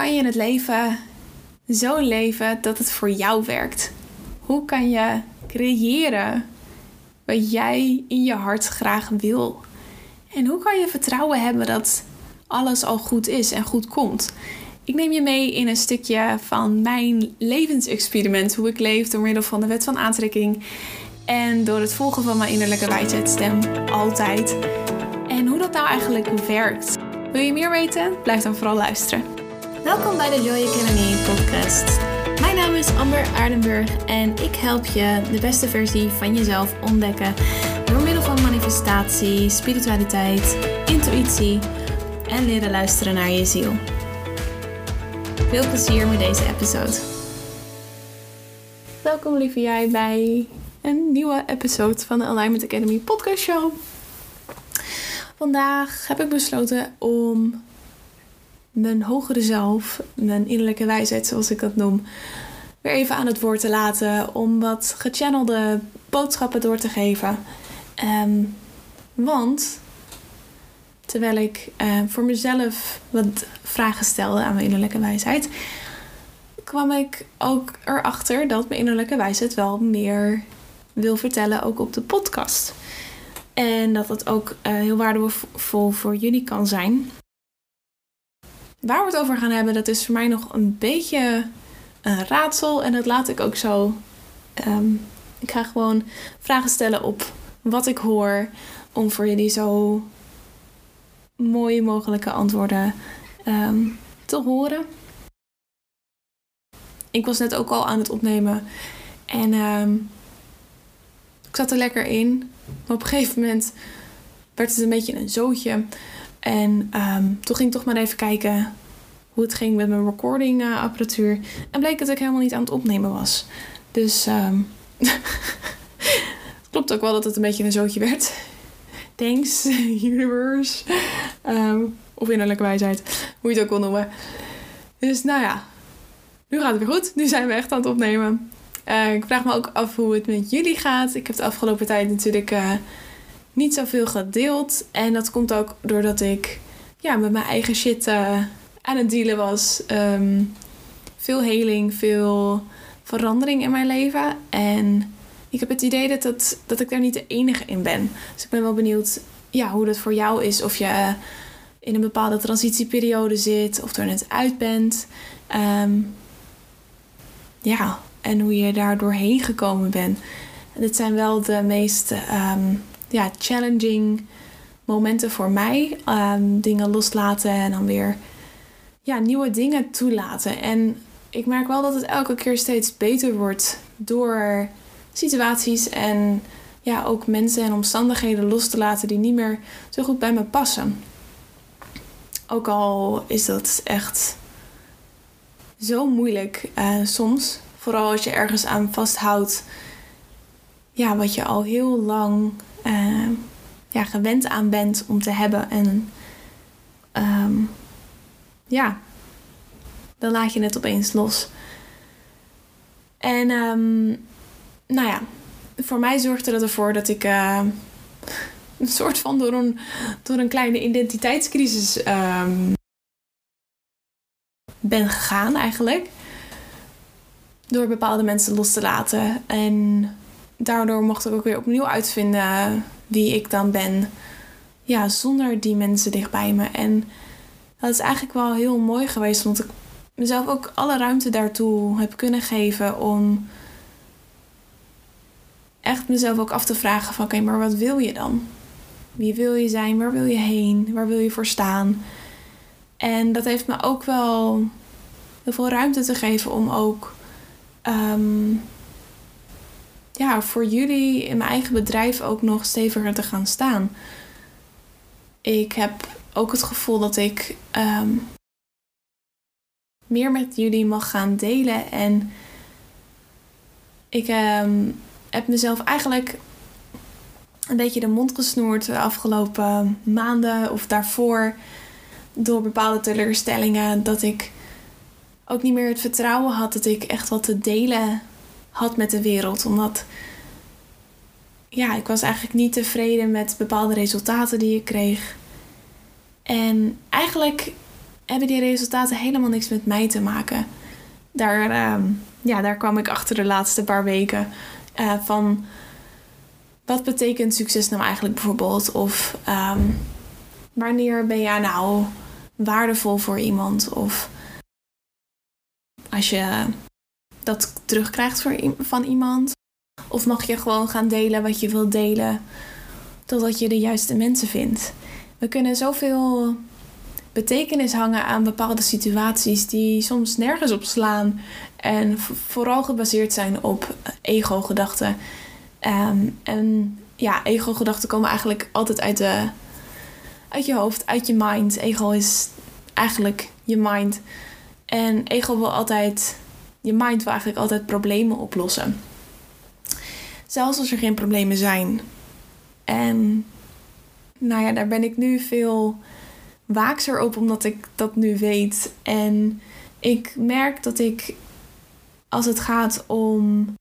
kan je het leven zo leven dat het voor jou werkt? Hoe kan je creëren wat jij in je hart graag wil? En hoe kan je vertrouwen hebben dat alles al goed is en goed komt? Ik neem je mee in een stukje van mijn levensexperiment, hoe ik leef door middel van de wet van aantrekking en door het volgen van mijn innerlijke wijsheidstem altijd. En hoe dat nou eigenlijk werkt. Wil je meer weten? Blijf dan vooral luisteren. Welkom bij de Joy Academy podcast. Mijn naam is Amber Aardenburg en ik help je de beste versie van jezelf ontdekken door middel van manifestatie, spiritualiteit, intuïtie en leren luisteren naar je ziel. Veel plezier met deze episode. Welkom lieve jij bij een nieuwe episode van de Alignment Academy podcast show. Vandaag heb ik besloten om mijn hogere zelf, mijn innerlijke wijsheid zoals ik dat noem, weer even aan het woord te laten. Om wat gechannelde boodschappen door te geven. Ehm, want terwijl ik uh, voor mezelf wat vragen stelde aan mijn innerlijke wijsheid, kwam ik ook erachter dat mijn innerlijke wijsheid wel meer wil vertellen, ook op de podcast. En dat het ook uh, heel waardevol voor jullie kan zijn. Waar we het over gaan hebben, dat is voor mij nog een beetje een raadsel. En dat laat ik ook zo. Um, ik ga gewoon vragen stellen op wat ik hoor. Om voor jullie zo mooie mogelijke antwoorden um, te horen. Ik was net ook al aan het opnemen. En um, ik zat er lekker in. Maar op een gegeven moment werd het een beetje een zootje. En um, toen ging ik toch maar even kijken hoe het ging met mijn recording uh, apparatuur. En bleek dat ik helemaal niet aan het opnemen was. Dus um, het klopt ook wel dat het een beetje een zootje werd. Thanks, universe. Um, of innerlijke wijsheid, hoe je het ook wil noemen. Dus nou ja, nu gaat het weer goed. Nu zijn we echt aan het opnemen. Uh, ik vraag me ook af hoe het met jullie gaat. Ik heb de afgelopen tijd natuurlijk uh, niet zoveel gedeeld. En dat komt ook doordat ik ja, met mijn eigen shit uh, aan het dealen was. Um, veel heling, veel verandering in mijn leven. En ik heb het idee dat, dat, dat ik daar niet de enige in ben. Dus ik ben wel benieuwd ja, hoe dat voor jou is. Of je in een bepaalde transitieperiode zit. Of er net uit bent. Um, ja, en hoe je daar doorheen gekomen bent. En dit zijn wel de meest um, ja, challenging momenten voor mij. Um, dingen loslaten en dan weer ja, nieuwe dingen toelaten. En ik merk wel dat het elke keer steeds beter wordt door situaties en ja, ook mensen en omstandigheden los te laten die niet meer zo goed bij me passen. Ook al is dat echt zo moeilijk uh, soms. Vooral als je ergens aan vasthoudt. Ja, wat je al heel lang uh, ja, gewend aan bent om te hebben. En um, ja, dan laat je het opeens los. En um, nou ja, voor mij zorgde dat ervoor dat ik een soort van door een, door een kleine identiteitscrisis ben gegaan eigenlijk. Door bepaalde mensen los te laten. En daardoor mocht ik ook weer opnieuw uitvinden wie ik dan ben. Ja, zonder die mensen dichtbij me. En dat is eigenlijk wel heel mooi geweest, omdat ik mezelf ook alle ruimte daartoe heb kunnen geven om echt mezelf ook af te vragen van oké, maar wat wil je dan? Wie wil je zijn? Waar wil je heen? Waar wil je voor staan? En dat heeft me ook wel heel veel ruimte te geven om ook um, ja, voor jullie in mijn eigen bedrijf ook nog steviger te gaan staan. Ik heb ook het gevoel dat ik um, meer met jullie mag gaan delen. En ik um, heb mezelf eigenlijk een beetje de mond gesnoerd de afgelopen maanden of daarvoor. Door bepaalde teleurstellingen. Dat ik ook niet meer het vertrouwen had dat ik echt wat te delen had met de wereld. Omdat ja, ik was eigenlijk niet tevreden met bepaalde resultaten die ik kreeg. En eigenlijk hebben die resultaten helemaal niks met mij te maken. Daar, ehm, ja, daar kwam ik achter de laatste paar weken. Uh, van wat betekent succes nou eigenlijk bijvoorbeeld? Of ehm, wanneer ben jij nou waardevol voor iemand? Of als je dat terugkrijgt van iemand? Of mag je gewoon gaan delen wat je wilt delen totdat je de juiste mensen vindt? We kunnen zoveel betekenis hangen aan bepaalde situaties die soms nergens op slaan en vooral gebaseerd zijn op ego-gedachten. Ehm, en ja, ego-gedachten komen eigenlijk altijd uit, de, uit je hoofd, uit je mind. Ego is eigenlijk je mind. En ego wil altijd, je mind wil eigenlijk altijd problemen oplossen. Zelfs als er geen problemen zijn. En nou ja, daar ben ik nu veel waakser op omdat ik dat nu weet. En ik merk dat ik, als het gaat om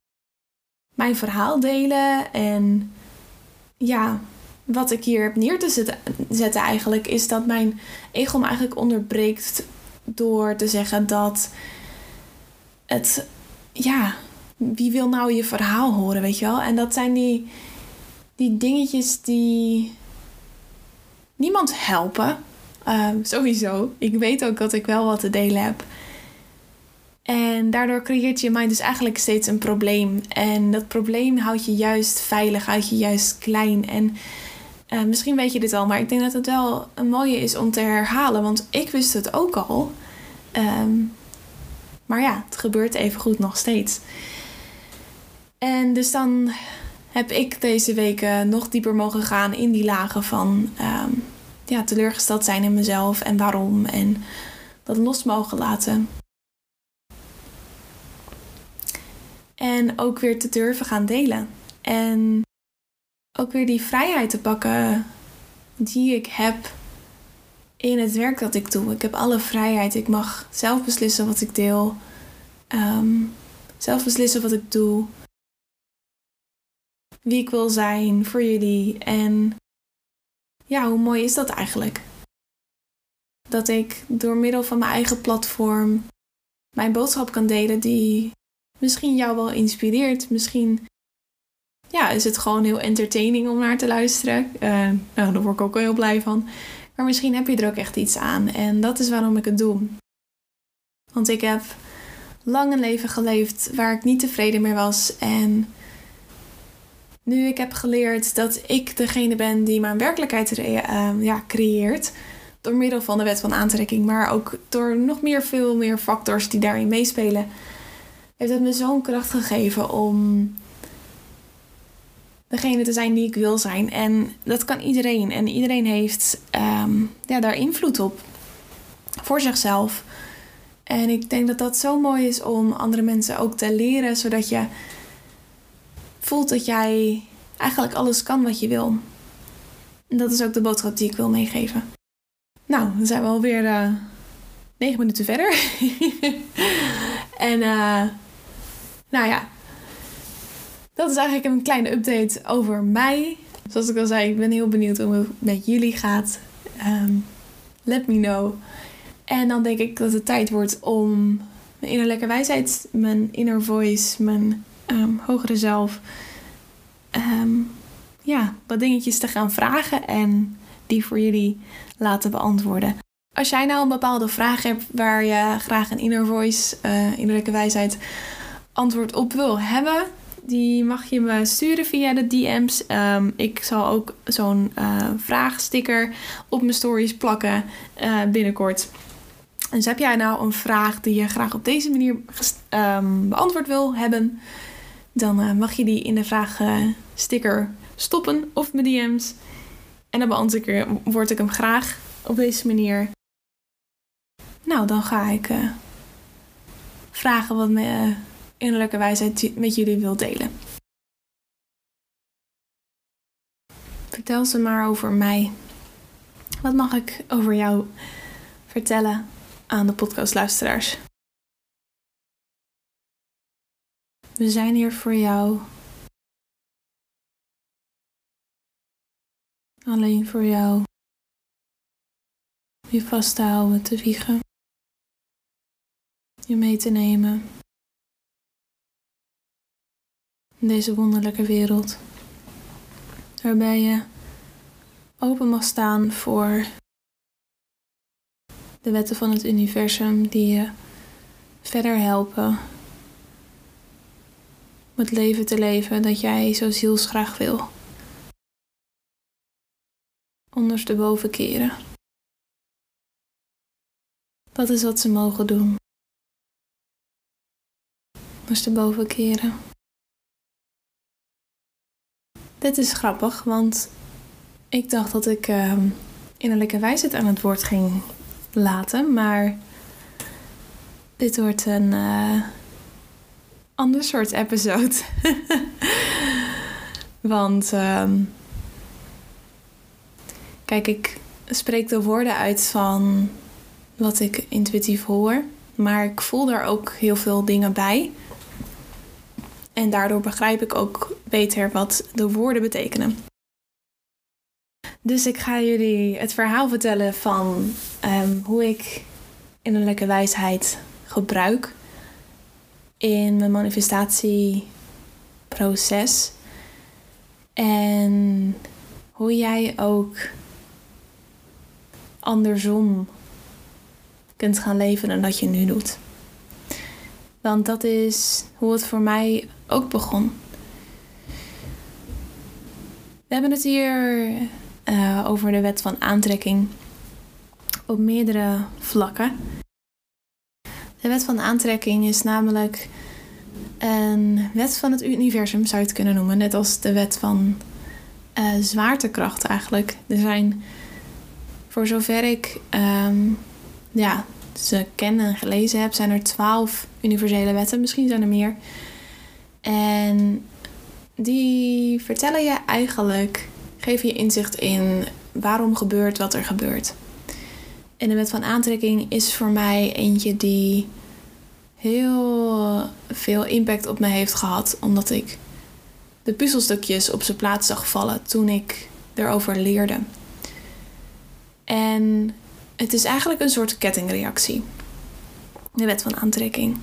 mijn verhaal delen en ja, wat ik hier heb neer te zetten, eigenlijk, is dat mijn ego me eigenlijk onderbreekt door te zeggen dat het, ja, wie wil nou je verhaal horen, weet je wel? En dat zijn die, die dingetjes die niemand helpen. Ehm, sowieso. Ik weet ook dat ik wel wat te delen heb. En daardoor creëert je mind dus eigenlijk steeds een probleem. En dat probleem houdt je juist veilig, houdt je juist klein. En uh, misschien weet je dit al, maar ik denk dat het wel een mooie is om te herhalen. Want ik wist het ook al. Um, maar ja, het gebeurt even goed nog steeds. En dus dan heb ik deze weken nog dieper mogen gaan in die lagen van um, ja, teleurgesteld zijn in mezelf en waarom. En dat los mogen laten. En ook weer te durven gaan delen. En ook weer die vrijheid te pakken die ik heb in het werk dat ik doe. Ik heb alle vrijheid. Ik mag zelf beslissen wat ik deel. Um, zelf beslissen wat ik doe. Wie ik wil zijn voor jullie. En ja, hoe mooi is dat eigenlijk? Dat ik door middel van mijn eigen platform mijn boodschap kan delen die misschien jou wel inspireert. Misschien ja, is het gewoon heel entertaining om naar te luisteren. Uh, nou, daar word ik ook heel blij van. Maar misschien heb je er ook echt iets aan. En dat is waarom ik het doe. Want ik heb lang een leven geleefd waar ik niet tevreden meer was. En nu ik heb geleerd dat ik degene ben die mijn werkelijkheid uh, ja, creëert. Door middel van de wet van aantrekking, maar ook door nog meer, veel meer factors die daarin meespelen. Heeft het me zo'n kracht gegeven om degene te zijn die ik wil zijn. En dat kan iedereen. En iedereen heeft ehm, ja, daar invloed op. Voor zichzelf. En ik denk dat dat zo mooi is om andere mensen ook te leren, zodat je voelt dat jij eigenlijk alles kan wat je wil. En dat is ook de boodschap die ik wil meegeven. Nou, dan zijn we alweer uh, negen minuten verder. en uh, nou ja, dat is eigenlijk een kleine update over mij. Zoals ik al zei, ik ben heel benieuwd hoe het met jullie gaat. Um, let me know. En dan denk ik dat het tijd wordt om mijn innerlijke wijsheid, mijn inner voice, mijn um, hogere zelf, um, ja, wat dingetjes te gaan vragen en die voor jullie laten beantwoorden. Als jij nou een bepaalde vraag hebt waar je graag een inner voice, uh, innerlijke wijsheid, antwoord op wil hebben, die mag je me sturen via de DM's. Um, ik zal ook zo'n uh, vraagsticker op mijn stories plakken uh, binnenkort. Dus heb jij nou een vraag die je graag op deze manier um, beantwoord wil hebben, dan uh, mag je die in de vraagsticker stoppen of mijn DM's. En dan beantwoord ik hem graag op deze manier. Nou, dan ga ik vragen wat me innerlijke wijsheid met jullie wil delen. Vertel ze maar over mij. Wat mag ik over jou vertellen aan de podcastluisteraars? We zijn hier voor jou. Alleen voor jou. je vast te houden, te wiegen. Je mee te nemen. In deze wonderlijke wereld. Waarbij je open mag staan voor de wetten van het universum die je verder helpen om het leven te leven dat jij zo zielsgraag wil. Ondersteboven keren. Dat is wat ze mogen doen. Ondersteboven keren. Dit is grappig, want ik dacht dat ik uh, innerlijke wijsheid aan het woord ging laten, maar dit wordt een uh, ander soort episode. Want uh, kijk, ik spreek de woorden uit van wat ik intuïtief hoor, maar ik voel daar ook heel veel dingen bij. En daardoor begrijp ik ook beter wat de woorden betekenen. Dus ik ga jullie het verhaal vertellen van um, hoe ik innerlijke wijsheid gebruik in mijn manifestatieproces. En hoe jij ook andersom kunt gaan leven dan dat je nu doet. Want dat is hoe het voor mij ook begon. We hebben het hier uh, over de wet van aantrekking op meerdere vlakken. De wet van aantrekking is namelijk een wet van het universum, zou je het kunnen noemen. Net als de wet van uh, zwaartekracht eigenlijk. Er zijn, voor zover ik um, ja, ze ken en gelezen heb, zijn er twaalf universele wetten. Misschien zijn er meer. En die vertellen je eigenlijk, geven je inzicht in waarom gebeurt wat er gebeurt. En de wet van aantrekking is voor mij eentje die heel veel impact op me heeft gehad. Omdat ik de puzzelstukjes op zijn plaats zag vallen toen ik erover leerde. En het is eigenlijk een soort kettingreactie. De wet van aantrekking.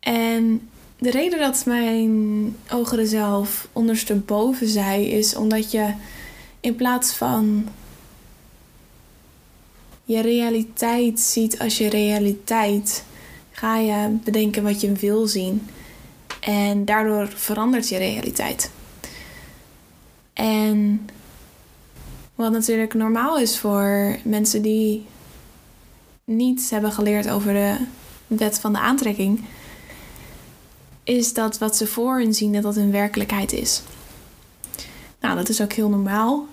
En de reden dat mijn ogen zelf ondersteboven zei, is omdat je in plaats van je realiteit ziet als je realiteit, ga je bedenken wat je wil zien. En daardoor verandert je realiteit. En wat natuurlijk normaal is voor mensen die niets hebben geleerd over de wet van de aantrekking, is dat wat ze voor hun zien, dat dat een werkelijkheid is. Nou, dat is ook heel normaal.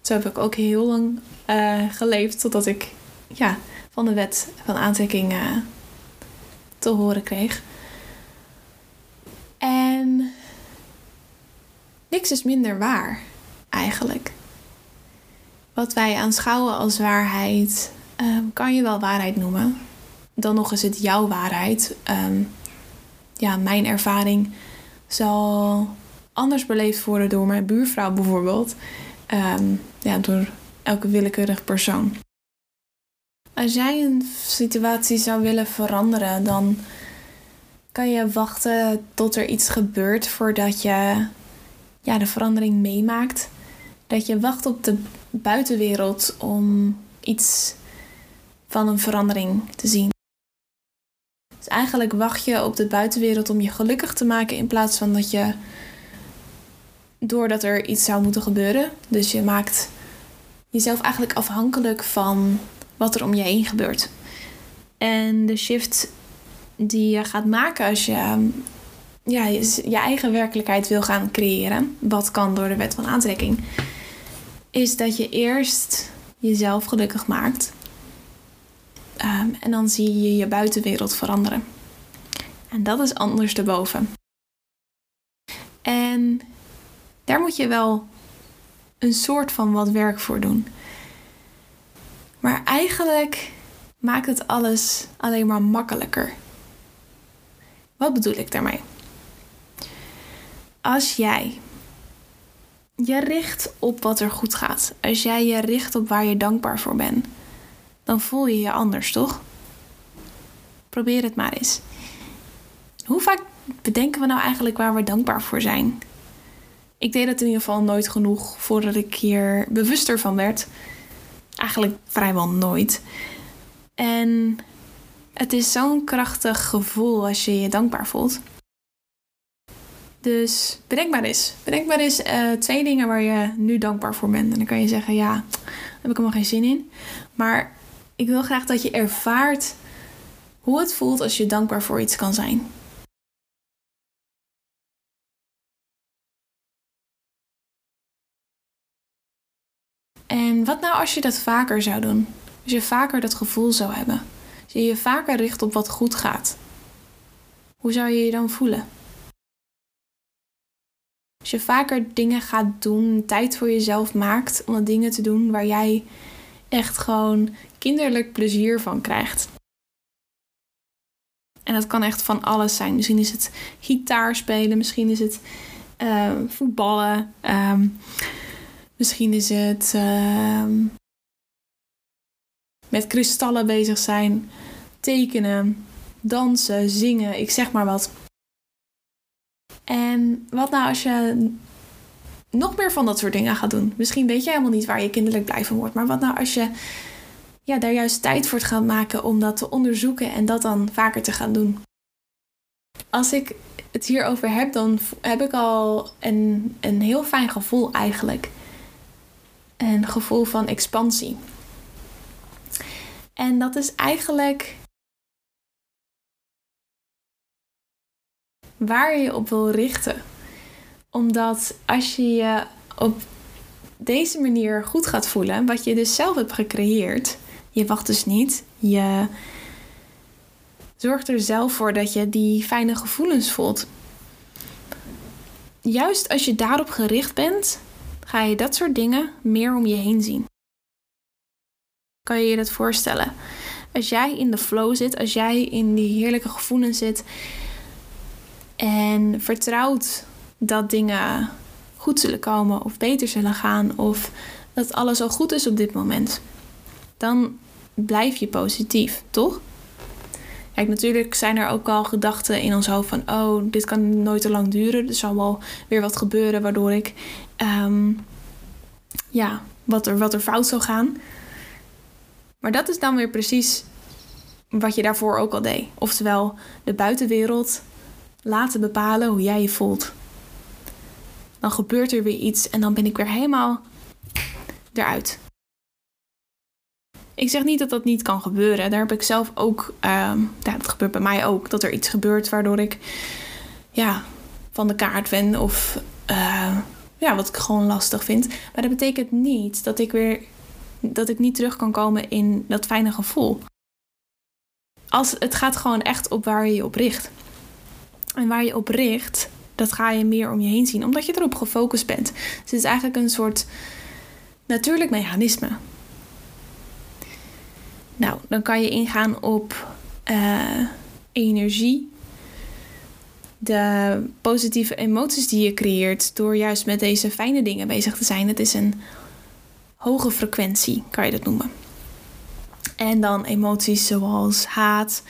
Zo heb ik ook heel lang uh, geleefd totdat ik ja, van de wet van aantrekking uh, te horen kreeg. En niks is minder waar, eigenlijk. Wat wij aanschouwen als waarheid, um, kan je wel waarheid noemen. Dan nog is het jouw waarheid. Um, ja, mijn ervaring zal anders beleefd worden door mijn buurvrouw bijvoorbeeld. Um, ja, door elke willekeurig persoon. Als jij een situatie zou willen veranderen, dan kan je wachten tot er iets gebeurt voordat je ja, de verandering meemaakt. Dat je wacht op de buitenwereld om iets van een verandering te zien. Eigenlijk wacht je op de buitenwereld om je gelukkig te maken in plaats van dat je doordat er iets zou moeten gebeuren. Dus je maakt jezelf eigenlijk afhankelijk van wat er om je heen gebeurt. En de shift die je gaat maken als je ja, je, je eigen werkelijkheid wil gaan creëren, wat kan door de wet van aantrekking, is dat je eerst jezelf gelukkig maakt. Um, en dan zie je je buitenwereld veranderen. En dat is anders erboven. En daar moet je wel een soort van wat werk voor doen. Maar eigenlijk maakt het alles alleen maar makkelijker. Wat bedoel ik daarmee? Als jij je richt op wat er goed gaat, als jij je richt op waar je dankbaar voor bent, dan voel je je anders, toch? Probeer het maar eens. Hoe vaak bedenken we nou eigenlijk waar we dankbaar voor zijn? Ik deed het in ieder geval nooit genoeg voordat ik hier bewuster van werd. Eigenlijk vrijwel nooit. En het is zo'n krachtig gevoel als je je dankbaar voelt. Dus bedenk maar eens. Bedenk maar eens uh, twee dingen waar je nu dankbaar voor bent. En dan kan je zeggen, ja, daar heb ik helemaal geen zin in. Maar ik wil graag dat je ervaart hoe het voelt als je dankbaar voor iets kan zijn. En wat nou als je dat vaker zou doen? Als je vaker dat gevoel zou hebben? Als je je vaker richt op wat goed gaat? Hoe zou je je dan voelen? Als je vaker dingen gaat doen, tijd voor jezelf maakt om dingen te doen waar jij echt gewoon kinderlijk plezier van krijgt. En dat kan echt van alles zijn. Misschien is het gitaar spelen, misschien is het uh, voetballen, ehm, misschien is het ehm, met kristallen bezig zijn, tekenen, dansen, zingen, ik zeg maar wat. En wat nou als je nog meer van dat soort dingen gaat doen? Misschien weet je helemaal niet waar je kinderlijk blij van wordt. Maar wat nou als je ja, daar juist tijd voor gaat maken om dat te onderzoeken en dat dan vaker te gaan doen? Als ik het hierover heb, dan heb ik al een, een heel fijn gevoel eigenlijk. Een gevoel van expansie. En dat is eigenlijk waar je je op wil richten. Omdat als je je op deze manier goed gaat voelen, wat je dus zelf hebt gecreëerd, je wacht dus niet, je zorgt er zelf voor dat je die fijne gevoelens voelt. Juist als je daarop gericht bent, ga je dat soort dingen meer om je heen zien. Kan je je dat voorstellen? Als jij in de flow zit, als jij in die heerlijke gevoelens zit, en vertrouwt dat dingen goed zullen komen of beter zullen gaan of dat alles al goed is op dit moment. Dan blijf je positief, toch? Kijk, natuurlijk zijn er ook al gedachten in ons hoofd van: oh, dit kan nooit te lang duren. Er zal wel weer wat gebeuren waardoor ik, um, ja, wat er, wat er fout zou gaan. Maar dat is dan weer precies wat je daarvoor ook al deed. Oftewel, de buitenwereld laten bepalen hoe jij je voelt. Dan gebeurt er weer iets en dan ben ik weer helemaal eruit. Ik zeg niet dat dat niet kan gebeuren. Daar heb ik zelf ook. Uh, ja, dat gebeurt bij mij ook. Dat er iets gebeurt waardoor ik. Ja, van de kaart ben. Of. Uh, ja, wat ik gewoon lastig vind. Maar dat betekent niet dat ik weer. Dat ik niet terug kan komen in dat fijne gevoel. Als, het gaat gewoon echt op waar je je op richt. En waar je op richt, dat ga je meer om je heen zien, omdat je erop gefocust bent. Dus het is eigenlijk een soort natuurlijk mechanisme. Nou, dan kan je ingaan op uh, energie. De positieve emoties die je creëert door juist met deze fijne dingen bezig te zijn. Het is een hoge frequentie, kan je dat noemen. En dan emoties zoals haat,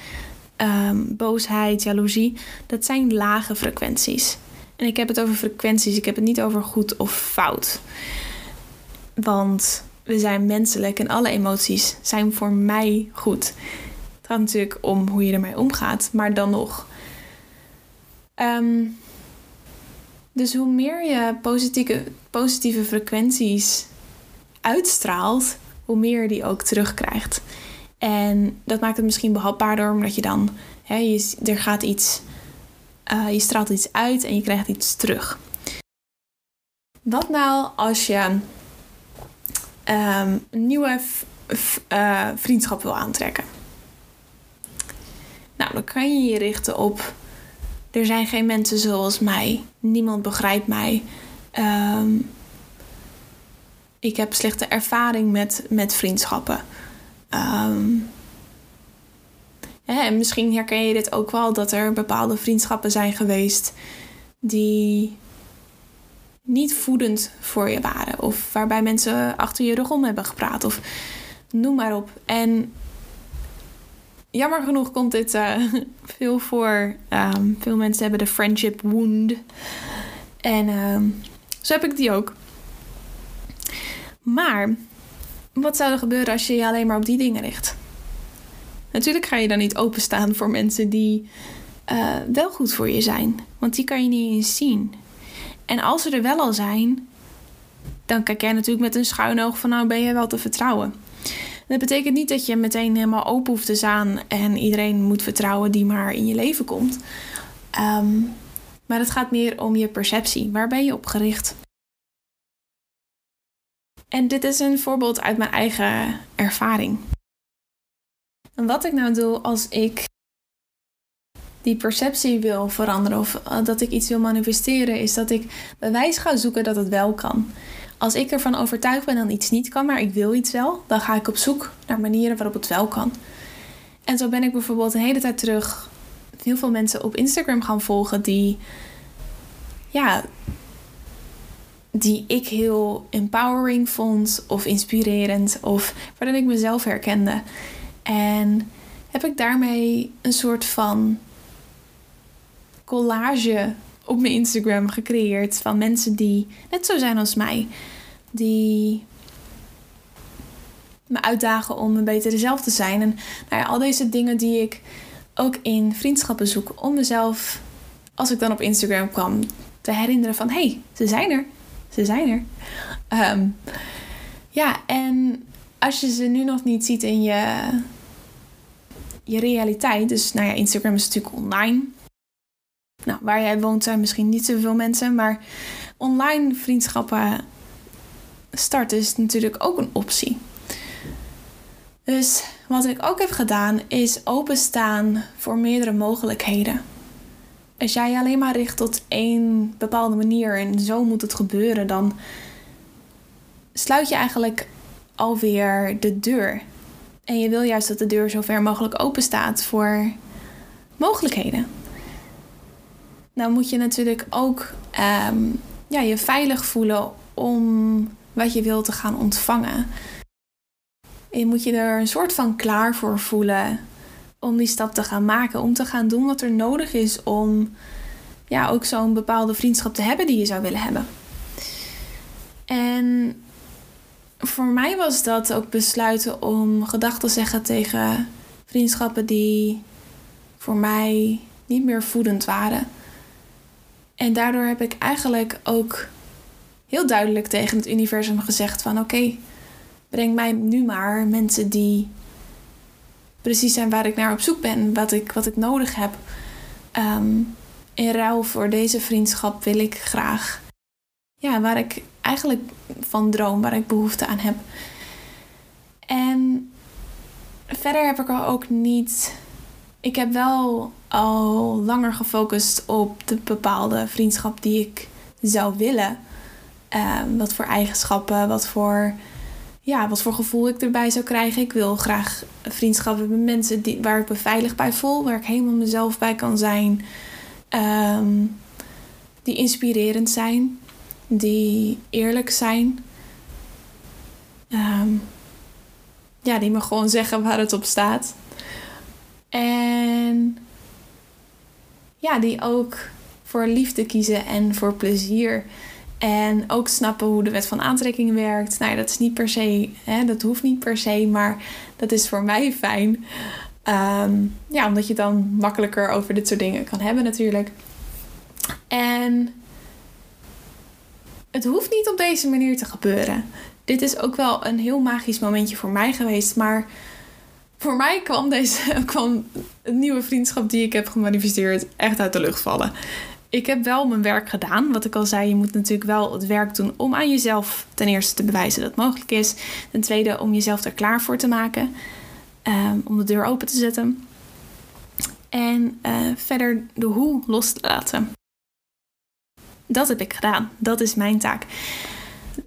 um, boosheid, jaloezie, dat zijn lage frequenties. En ik heb het over frequenties, ik heb het niet over goed of fout. Want we zijn menselijk en alle emoties zijn voor mij goed. Het gaat natuurlijk om hoe je ermee omgaat, maar dan nog. Um, dus hoe meer je positieve, positieve frequenties uitstraalt, hoe meer je die ook terugkrijgt. En dat maakt het misschien behapbaarder, omdat je dan, hè, je, er gaat iets, uh, je straalt iets uit en je krijgt iets terug. Wat nou als je um, een nieuwe uh, vriendschap wil aantrekken? Nou, dan kan je je richten op. Er zijn geen mensen zoals mij. Niemand begrijpt mij. Um, ik heb slechte ervaring met, met vriendschappen. Um, en misschien herken je dit ook wel, dat er bepaalde vriendschappen zijn geweest die niet voedend voor je waren. Of waarbij mensen achter je rug om hebben gepraat. Of noem maar op. En jammer genoeg komt dit uh, veel voor. Um, veel mensen hebben de friendship wound. En um, zo heb ik die ook. Maar wat zou er gebeuren als je je alleen maar op die dingen richt? Natuurlijk ga je dan niet openstaan voor mensen die uh, wel goed voor je zijn. Want die kan je niet eens zien. En als ze er wel al zijn, dan kijk jij natuurlijk met een schuin oog van nou ben je wel te vertrouwen. Dat betekent niet dat je meteen helemaal open hoeft te staan en iedereen moet vertrouwen die maar in je leven komt. Um, maar het gaat meer om je perceptie. Waar ben je op gericht? En dit is een voorbeeld uit mijn eigen ervaring. En wat ik nou doe als ik die perceptie wil veranderen of eh, dat ik iets wil manifesteren, is dat ik bewijs ga zoeken dat het wel kan. Als ik ervan overtuigd ben dat iets niet kan, maar ik wil iets wel, dan ga ik op zoek naar manieren waarop het wel kan. En zo ben ik bijvoorbeeld een hele tijd terug heel veel mensen op Instagram gaan volgen die, ja, die ik heel empowering vond of inspirerend of waarin ik mezelf herkende. En heb ik daarmee een soort van collage op mijn Instagram gecreëerd van mensen die net zo zijn als mij. Die me uitdagen om een betere zelf te zijn. En nou ja, al deze dingen die ik ook in vriendschappen zoek. Om mezelf, als ik dan op Instagram kwam, te herinneren van... hé, hey, ze zijn er. Ze zijn er. Ehm, ja, en als je ze nu nog niet ziet in je, je realiteit... Dus nou ja, Instagram is natuurlijk online. Nou, waar jij woont zijn misschien niet zoveel mensen, maar online vriendschappen starten is natuurlijk ook een optie. Dus wat ik ook heb gedaan is openstaan voor meerdere mogelijkheden. Als jij je alleen maar richt tot één bepaalde manier en zo moet het gebeuren, dan sluit je eigenlijk alweer de deur. En je wil juist dat de deur zo ver mogelijk open staat voor mogelijkheden nou moet je natuurlijk ook ehm, ja, je veilig voelen om wat je wilt te gaan ontvangen. je moet je er een soort van klaar voor voelen om die stap te gaan maken. Om te gaan doen wat er nodig is om ja, ook zo'n bepaalde vriendschap te hebben die je zou willen hebben. En voor mij was dat ook besluiten om gedachten te zeggen tegen vriendschappen die voor mij niet meer voedend waren. En daardoor heb ik eigenlijk ook heel duidelijk tegen het universum gezegd van oké, breng mij nu maar mensen die precies zijn waar ik naar op zoek ben, wat ik, wat ik nodig heb. Ehm, in ruil voor deze vriendschap wil ik graag, ja, waar ik eigenlijk van droom, waar ik behoefte aan heb. En verder heb ik er ook niet. Ik heb wel al langer gefocust op de bepaalde vriendschap die ik zou willen. Ehm, wat voor eigenschappen, wat voor, ja, wat voor gevoel ik erbij zou krijgen. Ik wil graag vriendschappen met mensen die, waar ik me veilig bij voel, waar ik helemaal mezelf bij kan zijn. Ehm, die inspirerend zijn, die eerlijk zijn. Ehm, ja, die me gewoon zeggen waar het op staat. En ja, die ook voor liefde kiezen en voor plezier. En ook snappen hoe de wet van aantrekking werkt. Nou ja, dat is niet per se, hè, dat hoeft niet per se, maar dat is voor mij fijn. Ehm, ja, omdat je dan makkelijker over dit soort dingen kan hebben natuurlijk. En het hoeft niet op deze manier te gebeuren. Dit is ook wel een heel magisch momentje voor mij geweest, maar voor mij kwam deze kwam een nieuwe vriendschap die ik heb gemanifesteerd echt uit de lucht vallen. Ik heb wel mijn werk gedaan. Wat ik al zei, je moet natuurlijk wel het werk doen om aan jezelf ten eerste te bewijzen dat het mogelijk is. Ten tweede om jezelf er klaar voor te maken. Ehm, om de deur open te zetten. En uh, verder de hoe los te laten. Dat heb ik gedaan. Dat is mijn taak.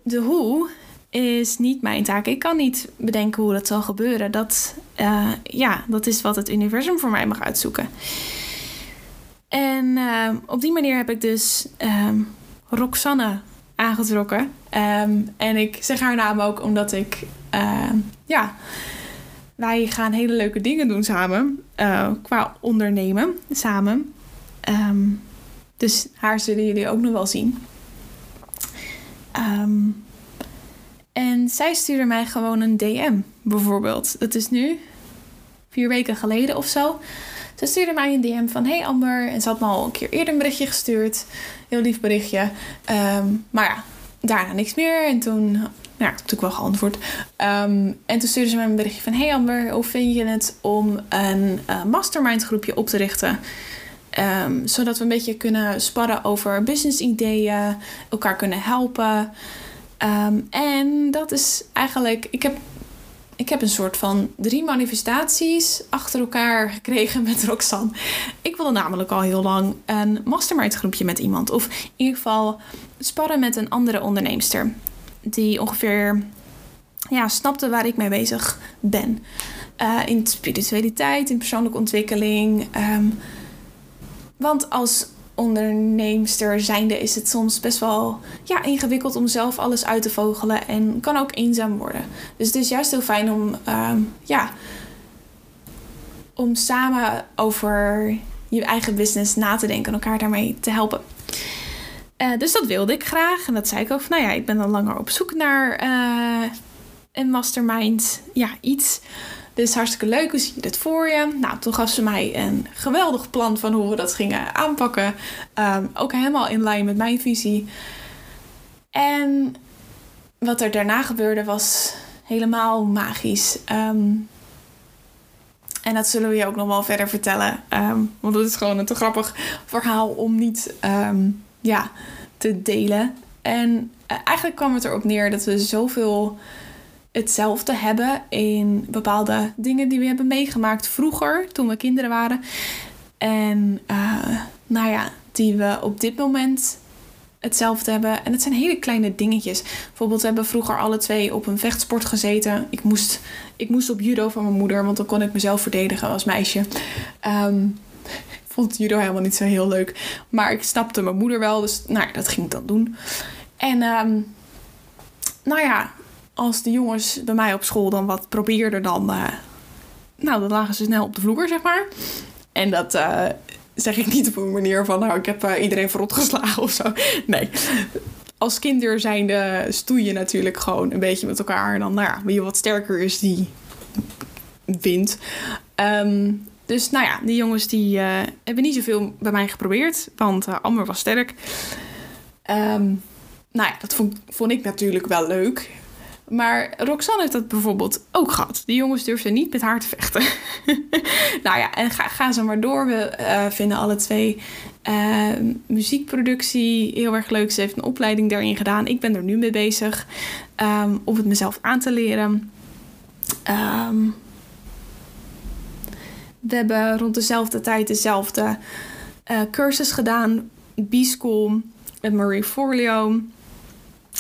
De hoe is niet mijn taak. Ik kan niet bedenken hoe dat zal gebeuren. Dat, uh, ja, dat is wat het universum voor mij mag uitzoeken. En uh, op die manier heb ik dus uh, Roxanne aangetrokken. Ehm, en ik zeg haar naam ook omdat ik, ehm, ja, wij gaan hele leuke dingen doen samen. Uh, qua ondernemen samen. Ehm, dus haar zullen jullie ook nog wel zien. en zij stuurde mij gewoon een DM, bijvoorbeeld. Dat is nu vier weken geleden of zo. Ze stuurde mij een DM van: Hey Amber. En ze had me al een keer eerder een berichtje gestuurd. Heel lief berichtje. Ehm, maar ja, daarna niks meer. En toen, ja, ik heb natuurlijk wel geantwoord. Ehm, en toen stuurde ze mij een berichtje van: Hey Amber, hoe vind je het om een uh, mastermind groepje op te richten? Um, zodat we een beetje kunnen sparren over business ideeën, elkaar kunnen helpen. en dat is eigenlijk, ik heb ik heb een soort van drie manifestaties achter elkaar gekregen met Roxanne. Ik wilde namelijk al heel lang een mastermind groepje met iemand. Of in ieder geval sparren met een andere onderneemster. Die ongeveer ja, snapte waar ik mee bezig ben. Uh, in spiritualiteit, in persoonlijke ontwikkeling. Ehm, want als onderneemster zijnde is het soms best wel ja, ingewikkeld om zelf alles uit te vogelen en kan ook eenzaam worden. Dus het is juist heel fijn om, ehm, ja, om samen over je eigen business na te denken en elkaar daarmee te helpen. Uh, dus dat wilde ik graag. En dat zei ik ook van, nou ja, ik ben al langer op zoek naar uh, een mastermind. Ja, iets dit is hartstikke leuk, hoe zie je dit voor je? Nou, toen gaf ze mij een geweldig plan van hoe we dat gingen aanpakken. Um, ook helemaal in lijn met mijn visie. En wat er daarna gebeurde was helemaal magisch. Um, en dat zullen we je ook nog wel verder vertellen. Um, want het is gewoon een te grappig verhaal om niet ja, te delen. En uh, eigenlijk kwam het erop neer dat we zoveel hetzelfde hebben in bepaalde dingen die we hebben meegemaakt vroeger, toen we kinderen waren. En uh, nou ja, die we op dit moment hetzelfde hebben. En het zijn hele kleine dingetjes. Bijvoorbeeld, we hebben vroeger alle twee op een vechtsport gezeten. Ik moest, ik moest op judo van mijn moeder, want dan kon ik mezelf verdedigen als meisje. Um, ik vond judo helemaal niet zo heel leuk. Maar ik snapte mijn moeder wel, dus nou, dat ging ik dan doen. En um, nou ja, als de jongens bij mij op school dan wat probeerden, dan, uh, nou, dan lagen ze snel op de vloer, zeg maar. En dat uh, zeg ik niet op een manier van, nou, ik heb uh, iedereen verrot geslagen of zo. Nee. Als kinder zijnde stoei je natuurlijk gewoon een beetje met elkaar. En dan, nou ja, wie wat sterker is, die wint. Um, dus nou ja, die jongens die hebben niet zoveel bij mij geprobeerd. Want Amber was sterk. Um, nou ja, dat vond, vond ik natuurlijk wel leuk. Maar Roxanne heeft dat bijvoorbeeld ook gehad. Die jongens durfden niet met haar te vechten. nou ja, en ga, gaan ze maar door. We uh, vinden alle twee uh, muziekproductie heel erg leuk. Ze heeft een opleiding daarin gedaan. Ik ben er nu mee bezig um, om het mezelf aan te leren. Um, we hebben rond dezelfde tijd dezelfde uh, cursus gedaan. B-School met Marie Forleo.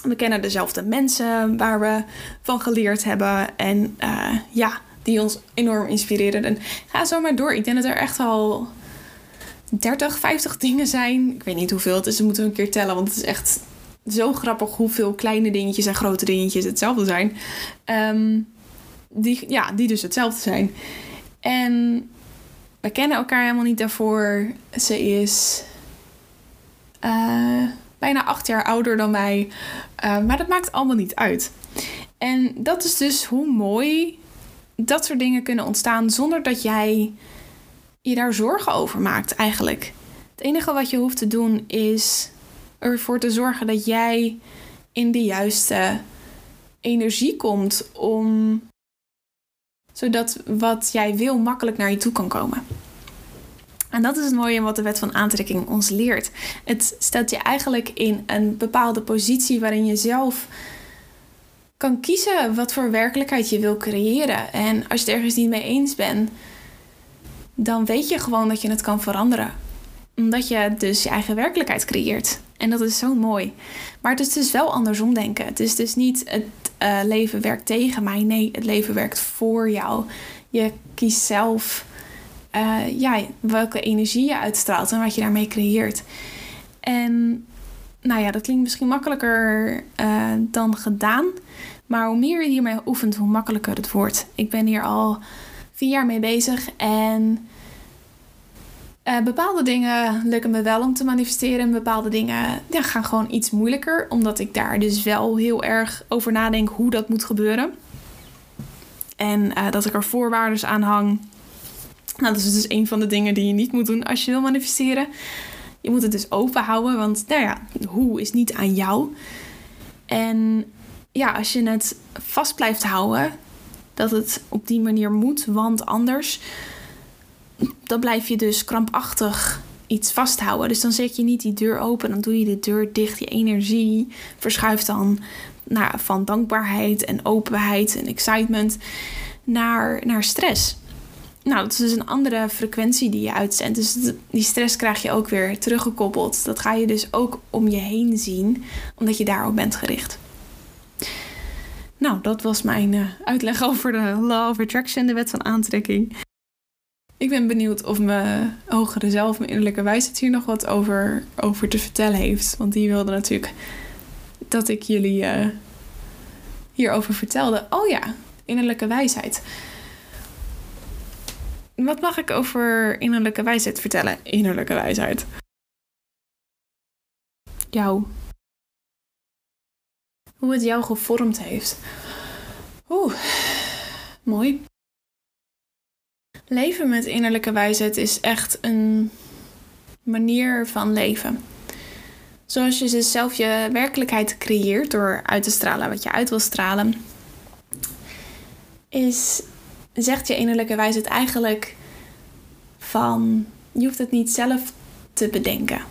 We kennen dezelfde mensen waar we van geleerd hebben. En uh, ja, die ons enorm inspireren. En ga zo maar door. Ik denk dat er echt al 30, 50 dingen zijn. Ik weet niet hoeveel het is. We moeten een keer tellen. Want het is echt zo grappig hoeveel kleine dingetjes en grote dingetjes hetzelfde zijn. Um, die, ja, die dus hetzelfde zijn. En we kennen elkaar helemaal niet daarvoor. Ze is. Uh, bijna acht jaar ouder dan mij. Uh, maar dat maakt allemaal niet uit. En dat is dus hoe mooi dat soort dingen kunnen ontstaan zonder dat jij je daar zorgen over maakt eigenlijk. Het enige wat je hoeft te doen is ervoor te zorgen dat jij in de juiste energie komt om zodat wat jij wil makkelijk naar je toe kan komen. En dat is het mooie wat de wet van aantrekking ons leert. Het stelt je eigenlijk in een bepaalde positie waarin je zelf kan kiezen wat voor werkelijkheid je wil creëren. En als je het ergens niet mee eens bent, dan weet je gewoon dat je het kan veranderen. Omdat je dus je eigen werkelijkheid creëert. En dat is zo mooi. Maar het is dus wel andersom denken. Het is dus niet het uh, leven werkt tegen mij. Nee, het leven werkt voor jou. Je kiest zelf uh, ja, welke energie je uitstraalt en wat je daarmee creëert. En nou ja, dat klinkt misschien makkelijker uh, dan gedaan. Maar hoe meer je hiermee oefent, hoe makkelijker het wordt. Ik ben hier al vier jaar mee bezig en uh, bepaalde dingen lukken me wel om te manifesteren. Bepaalde dingen gaan gewoon iets moeilijker. Omdat ik daar dus wel heel erg over nadenk hoe dat moet gebeuren. En dat ik er voorwaarden aan hang. Nou, dat is dus een van de dingen die je niet moet doen als je wil manifesteren. Je moet het dus open houden, want nou ja, hoe is niet aan jou. En ja, als je het vast blijft houden, dat het op die manier moet, want anders, dan blijf je dus krampachtig iets vasthouden. Dus dan zet je niet die deur open, dan doe je de deur dicht. Je energie verschuift dan naar, van dankbaarheid en openheid en excitement naar, naar stress. Nou, dat is dus een andere frequentie die je uitzendt. Dus die stress krijg je ook weer teruggekoppeld. Dat ga je dus ook om je heen zien, omdat je daarop bent gericht. Nou, dat was mijn uh, uitleg over de Law of Attraction, de wet van aantrekking. Ik ben benieuwd of mijn hogere zelf, mijn innerlijke wijsheid, hier nog wat over, over te vertellen heeft. Want die wilde natuurlijk dat ik jullie uh, hierover vertelde. Oh ja, innerlijke wijsheid. Wat mag ik over innerlijke wijsheid vertellen? Innerlijke wijsheid. Jou. Hoe het jou gevormd heeft. Oeh, mooi. Leven met innerlijke wijsheid is echt een manier van leven. Zoals je zelf je werkelijkheid creëert door uit te stralen wat je uit wil stralen, is, zegt je innerlijke wijsheid eigenlijk van je hoeft het niet zelf te bedenken.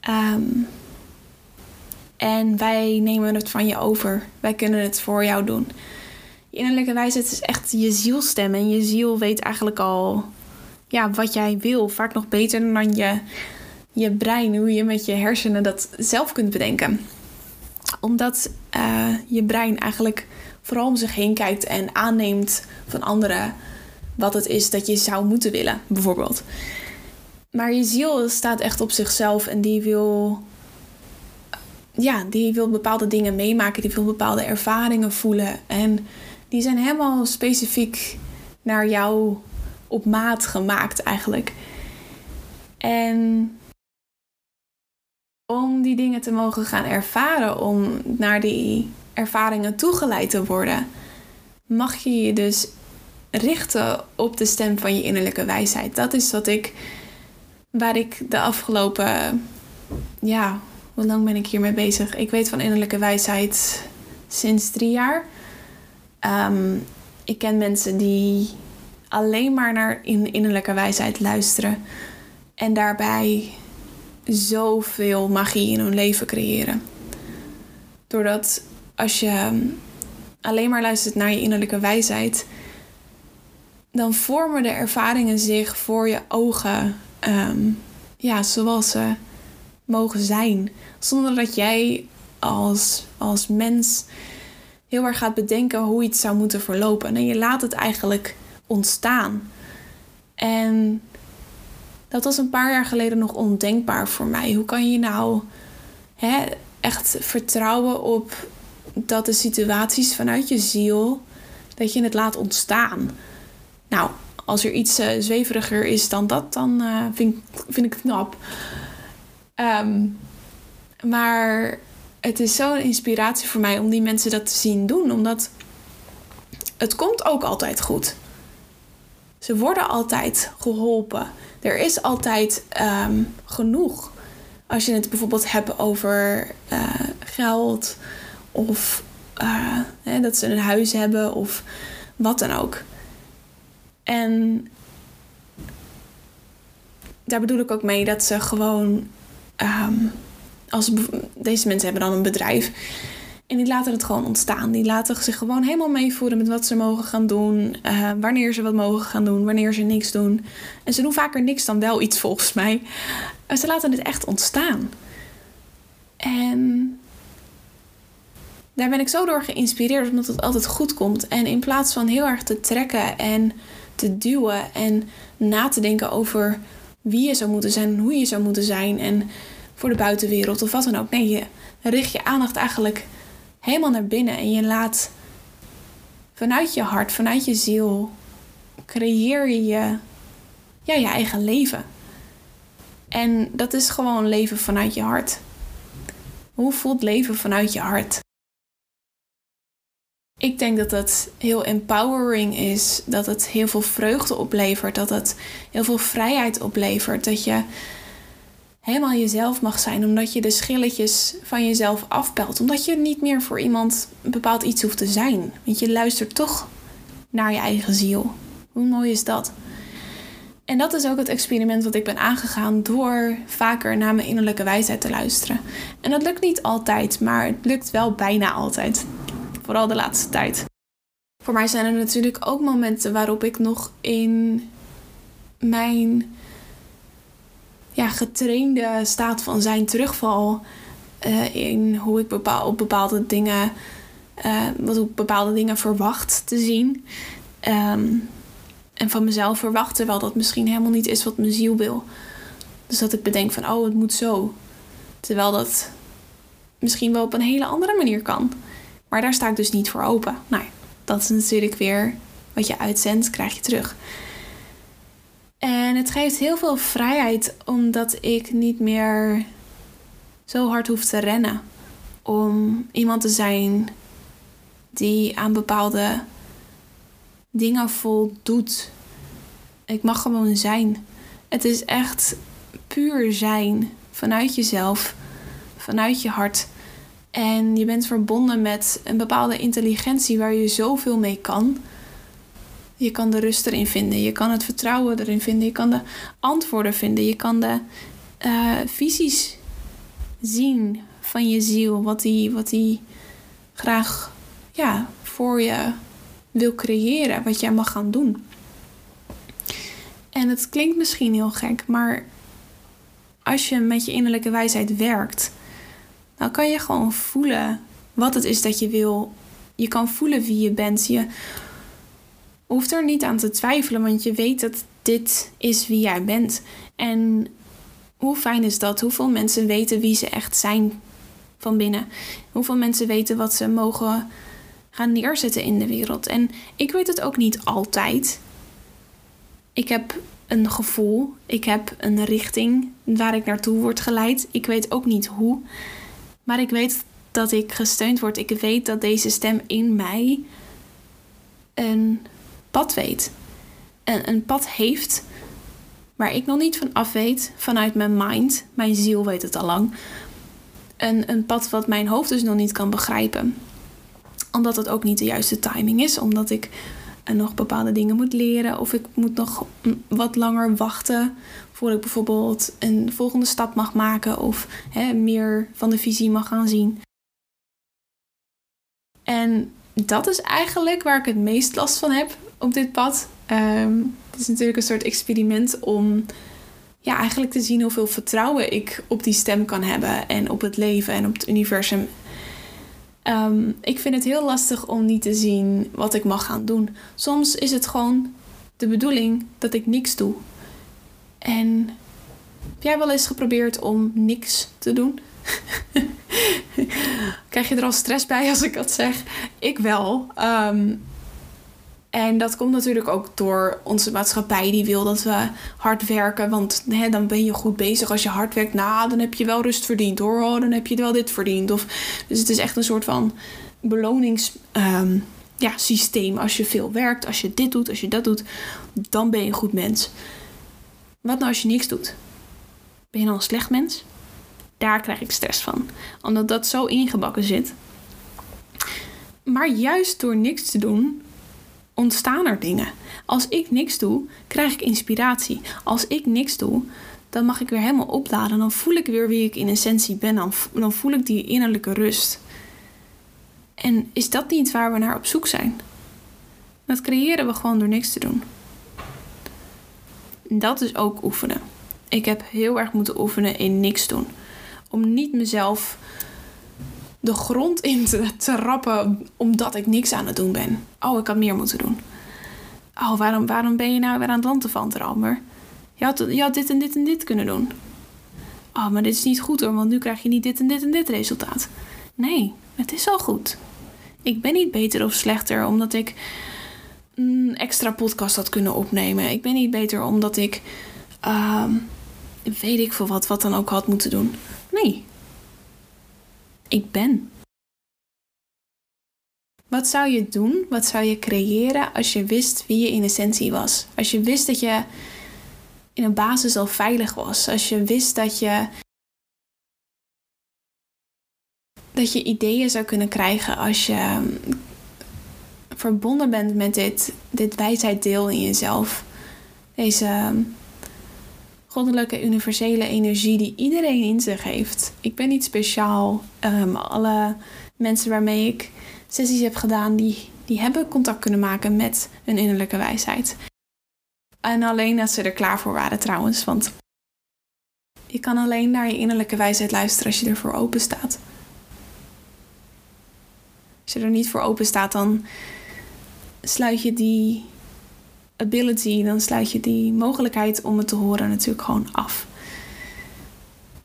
Ehm, en wij nemen het van je over. Wij kunnen het voor jou doen. Je innerlijke wijsheid is echt je zielstem. En je ziel weet eigenlijk al ja, wat jij wil. Vaak nog beter dan je, je brein. Hoe je met je hersenen dat zelf kunt bedenken. Omdat uh, je brein eigenlijk vooral om zich heen kijkt en aanneemt van anderen wat het is dat je zou moeten willen, bijvoorbeeld. Maar je ziel staat echt op zichzelf en die wil ja, die wil bepaalde dingen meemaken, die wil bepaalde ervaringen voelen. En die zijn helemaal specifiek naar jou op maat gemaakt eigenlijk. En om die dingen te mogen gaan ervaren, om naar die ervaringen toegeleid te worden, mag je je dus richten op de stem van je innerlijke wijsheid. Dat is wat ik, waar ik de afgelopen, ja, hoe lang ben ik hiermee bezig? Ik weet van innerlijke wijsheid sinds drie jaar. Ehm, ik ken mensen die alleen maar naar in innerlijke wijsheid luisteren. En daarbij zoveel magie in hun leven creëren. Doordat als je alleen maar luistert naar je innerlijke wijsheid, dan vormen de ervaringen zich voor je ogen ehm, ja, zoals ze mogen zijn. Zonder dat jij als, als mens heel erg gaat bedenken hoe iets zou moeten verlopen. En je laat het eigenlijk ontstaan. En dat was een paar jaar geleden nog ondenkbaar voor mij. Hoe kan je nou hè, echt vertrouwen op dat de situaties vanuit je ziel, dat je het laat ontstaan? Nou, als er iets uh, zweveriger is dan dat, dan uh, vind, vind ik het knap. Um, maar het is zo'n inspiratie voor mij om die mensen dat te zien doen. Omdat het komt ook altijd goed. Ze worden altijd geholpen. Er is altijd um, genoeg. Als je het bijvoorbeeld hebt over uh, geld of uh, hè, dat ze een huis hebben of wat dan ook. En daar bedoel ik ook mee dat ze gewoon um, als deze mensen hebben dan een bedrijf. En die laten het gewoon ontstaan. Die laten zich gewoon helemaal meevoeren met wat ze mogen gaan doen. Uh, wanneer ze wat mogen gaan doen. Wanneer ze niks doen. En ze doen vaker niks dan wel iets volgens mij. Uh, ze laten het echt ontstaan. En daar ben ik zo door geïnspireerd. Omdat het altijd goed komt. En in plaats van heel erg te trekken en te duwen. En na te denken over wie je zou moeten zijn. En hoe je zou moeten zijn. En voor de buitenwereld of wat dan ook. Nee, je richt je aandacht eigenlijk helemaal naar binnen en je laat vanuit je hart, vanuit je ziel, creëer je ja, je eigen leven. En dat is gewoon leven vanuit je hart. Hoe voelt leven vanuit je hart? Ik denk dat het heel empowering is, dat het heel veel vreugde oplevert, dat het heel veel vrijheid oplevert, dat je helemaal jezelf mag zijn, omdat je de schilletjes van jezelf afpelt, omdat je niet meer voor iemand een bepaald iets hoeft te zijn, want je luistert toch naar je eigen ziel. Hoe mooi is dat? En dat is ook het experiment wat ik ben aangegaan door vaker naar mijn innerlijke wijsheid te luisteren. En dat lukt niet altijd, maar het lukt wel bijna altijd. Vooral de laatste tijd. Voor mij zijn er natuurlijk ook momenten waarop ik nog in mijn ja, getrainde staat van zijn terugval. Uh, in hoe ik bepaal, op bepaalde dingen, uh, wat ik bepaalde dingen verwacht te zien. Um, en van mezelf verwacht, terwijl dat misschien helemaal niet is wat mijn ziel wil. Dus dat ik bedenk van, oh, het moet zo. Terwijl dat misschien wel op een hele andere manier kan. Maar daar sta ik dus niet voor open. Nou, dat is natuurlijk weer wat je uitzendt, krijg je terug. En het geeft heel veel vrijheid omdat ik niet meer zo hard hoef te rennen. Om iemand te zijn die aan bepaalde dingen voldoet. Ik mag gewoon zijn. Het is echt puur zijn vanuit jezelf, vanuit je hart. En je bent verbonden met een bepaalde intelligentie waar je zoveel mee kan. Je kan de rust erin vinden, je kan het vertrouwen erin vinden, je kan de antwoorden vinden, je kan de uh, visies zien van je ziel, wat die, wat die graag ja, voor je wil creëren, wat jij mag gaan doen. En het klinkt misschien heel gek, maar als je met je innerlijke wijsheid werkt, dan kan je gewoon voelen wat het is dat je wil. Je kan voelen wie je bent. Je hoeft er niet aan te twijfelen, want je weet dat dit is wie jij bent. En hoe fijn is dat? Hoeveel mensen weten wie ze echt zijn van binnen? Hoeveel mensen weten wat ze mogen gaan neerzetten in de wereld. En ik weet het ook niet altijd. Ik heb een gevoel, ik heb een richting waar ik naartoe word geleid. Ik weet ook niet hoe, maar ik weet dat ik gesteund word. Ik weet dat deze stem in mij een pad weet. En een pad heeft waar ik nog niet van af weet vanuit mijn mind. Mijn ziel weet het al lang. Een, een pad wat mijn hoofd dus nog niet kan begrijpen omdat het ook niet de juiste timing is. Omdat ik uh, nog bepaalde dingen moet leren. Of ik moet nog wat langer wachten voordat ik bijvoorbeeld een volgende stap mag maken. Of hè, meer van de visie mag gaan zien. En dat is eigenlijk waar ik het meest last van heb op dit pad. Um, het is natuurlijk een soort experiment om ja, eigenlijk te zien hoeveel vertrouwen ik op die stem kan hebben. En op het leven en op het universum Ehm, ik vind het heel lastig om niet te zien wat ik mag gaan doen. Soms is het gewoon de bedoeling dat ik niks doe. En heb jij wel eens geprobeerd om niks te doen? Krijg je er al stress bij als ik dat zeg? Ik wel. Um, en dat komt natuurlijk ook door onze maatschappij die wil dat we hard werken. Want hè, dan ben je goed bezig. Als je hard werkt, nou, dan heb je wel rust verdiend hoor. Oh, dan heb je wel dit verdiend. Of, dus het is echt een soort van beloningssysteem. ja, als je veel werkt, als je dit doet, als je dat doet, dan ben je een goed mens. Wat nou als je niks doet? Ben je dan een slecht mens? Daar krijg ik stress van. Omdat dat zo ingebakken zit. Maar juist door niks te doen, ontstaan er dingen. Als ik niks doe, krijg ik inspiratie. Als ik niks doe, dan mag ik weer helemaal opladen. Dan voel ik weer wie ik in essentie ben. Dan, dan voel ik die innerlijke rust. En is dat niet waar we naar op zoek zijn? Dat creëren we gewoon door niks te doen. Dat is ook oefenen. Ik heb heel erg moeten oefenen in niks doen. Om niet mezelf de grond in te trappen omdat ik niks aan het doen ben. Oh, ik had meer moeten doen. Oh, waarom, waarom ben je nou weer aan het land van, Rammer? Je had, je had dit en dit en dit kunnen doen. Oh, maar dit is niet goed hoor, want nu krijg je niet dit en dit en dit resultaat. Nee, het is al goed. Ik ben niet beter of slechter omdat ik een extra podcast had kunnen opnemen. Ik ben niet beter omdat ik, ehm, weet ik veel wat, wat dan ook had moeten doen. Nee. Ik ben. Wat zou je doen? Wat zou je creëren als je wist wie je in essentie was? Als je wist dat je in een basis al veilig was. Als je wist dat je dat je ideeën zou kunnen krijgen als je verbonden bent met dit, dit wijsheiddeel in jezelf. Deze ehm, goddelijke universele energie die iedereen in zich heeft. Ik ben niet speciaal. Um, alle mensen waarmee ik sessies heb gedaan, die, die hebben contact kunnen maken met een innerlijke wijsheid. En alleen als ze er klaar voor waren trouwens, want je kan alleen naar je innerlijke wijsheid luisteren als je ervoor open staat. Als je er niet voor open staat, dan sluit je die ability, dan sluit je die mogelijkheid om het te horen natuurlijk gewoon af.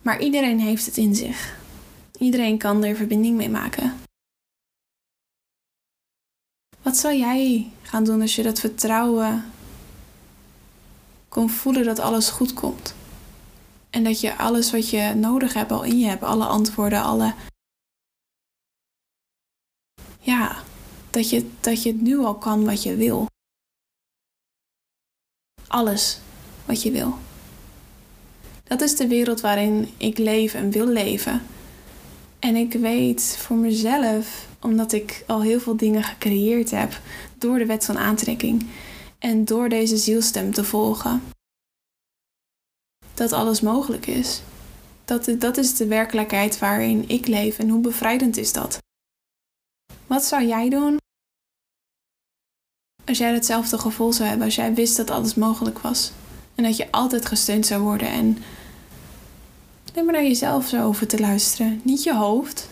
Maar iedereen heeft het in zich. Iedereen kan er verbinding mee maken. Wat zou jij gaan doen als je dat vertrouwen kon voelen dat alles goed komt? En dat je alles wat je nodig hebt al in je hebt, alle antwoorden, alle. Ja, dat je, dat je het nu al kan wat je wil. Alles wat je wil. Dat is de wereld waarin ik leef en wil leven. En ik weet voor mezelf, omdat ik al heel veel dingen gecreëerd heb door de wet van aantrekking en door deze zielstem te volgen, dat alles mogelijk is. Dat, dat is de werkelijkheid waarin ik leef en hoe bevrijdend is dat? Wat zou jij doen als jij hetzelfde gevoel zou hebben, als jij wist dat alles mogelijk was en dat je altijd gesteund zou worden en alleen maar naar jezelf zou hoeven te luisteren, niet je hoofd.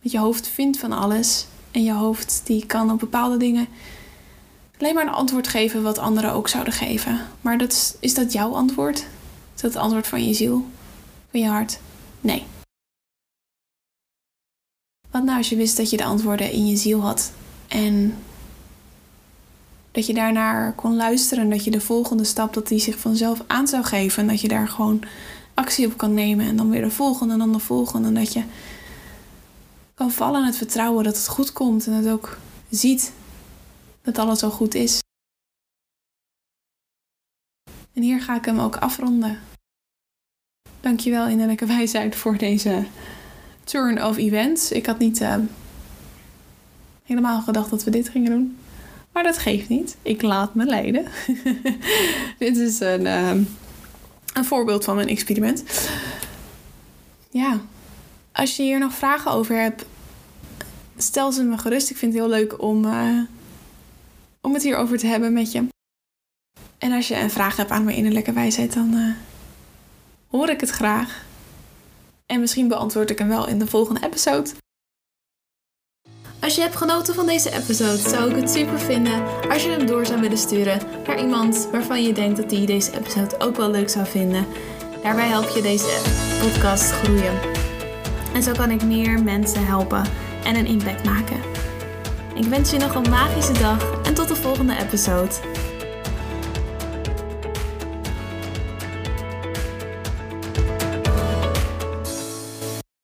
Want je hoofd vindt van alles en je hoofd die kan op bepaalde dingen alleen maar een antwoord geven wat anderen ook zouden geven. Maar dat is, is dat jouw antwoord? Is dat het antwoord van je ziel? Van je hart? Nee. Wat nou als je wist dat je de antwoorden in je ziel had en dat je daarnaar kon luisteren en dat je de volgende stap dat die zich vanzelf aan zou geven en dat je daar gewoon actie op kan nemen en dan weer de volgende en dan de volgende en dat je kan vallen in het vertrouwen dat het goed komt en het ook ziet dat alles al goed is. En hier ga ik hem ook afronden. Dankjewel innerlijke wijsheid voor deze turn of events. Ik had niet uh, helemaal gedacht dat we dit gingen doen. Maar dat geeft niet. Ik laat me leiden. dit is een, uh, een voorbeeld van mijn experiment. Ja, als je hier nog vragen over hebt, stel ze me gerust. Ik vind het heel leuk om, uh, om het hierover te hebben met je. En als je een vraag hebt aan mijn innerlijke wijsheid, dan hoor ik het graag. En misschien beantwoord ik hem wel in de volgende episode. Als je hebt genoten van deze episode, zou ik het super vinden als je hem door zou willen sturen naar iemand waarvan je denkt dat die deze episode ook wel leuk zou vinden. Daarbij help je deze podcast groeien. En zo kan ik meer mensen helpen en een impact maken. Ik wens je nog een magische dag en tot de volgende episode.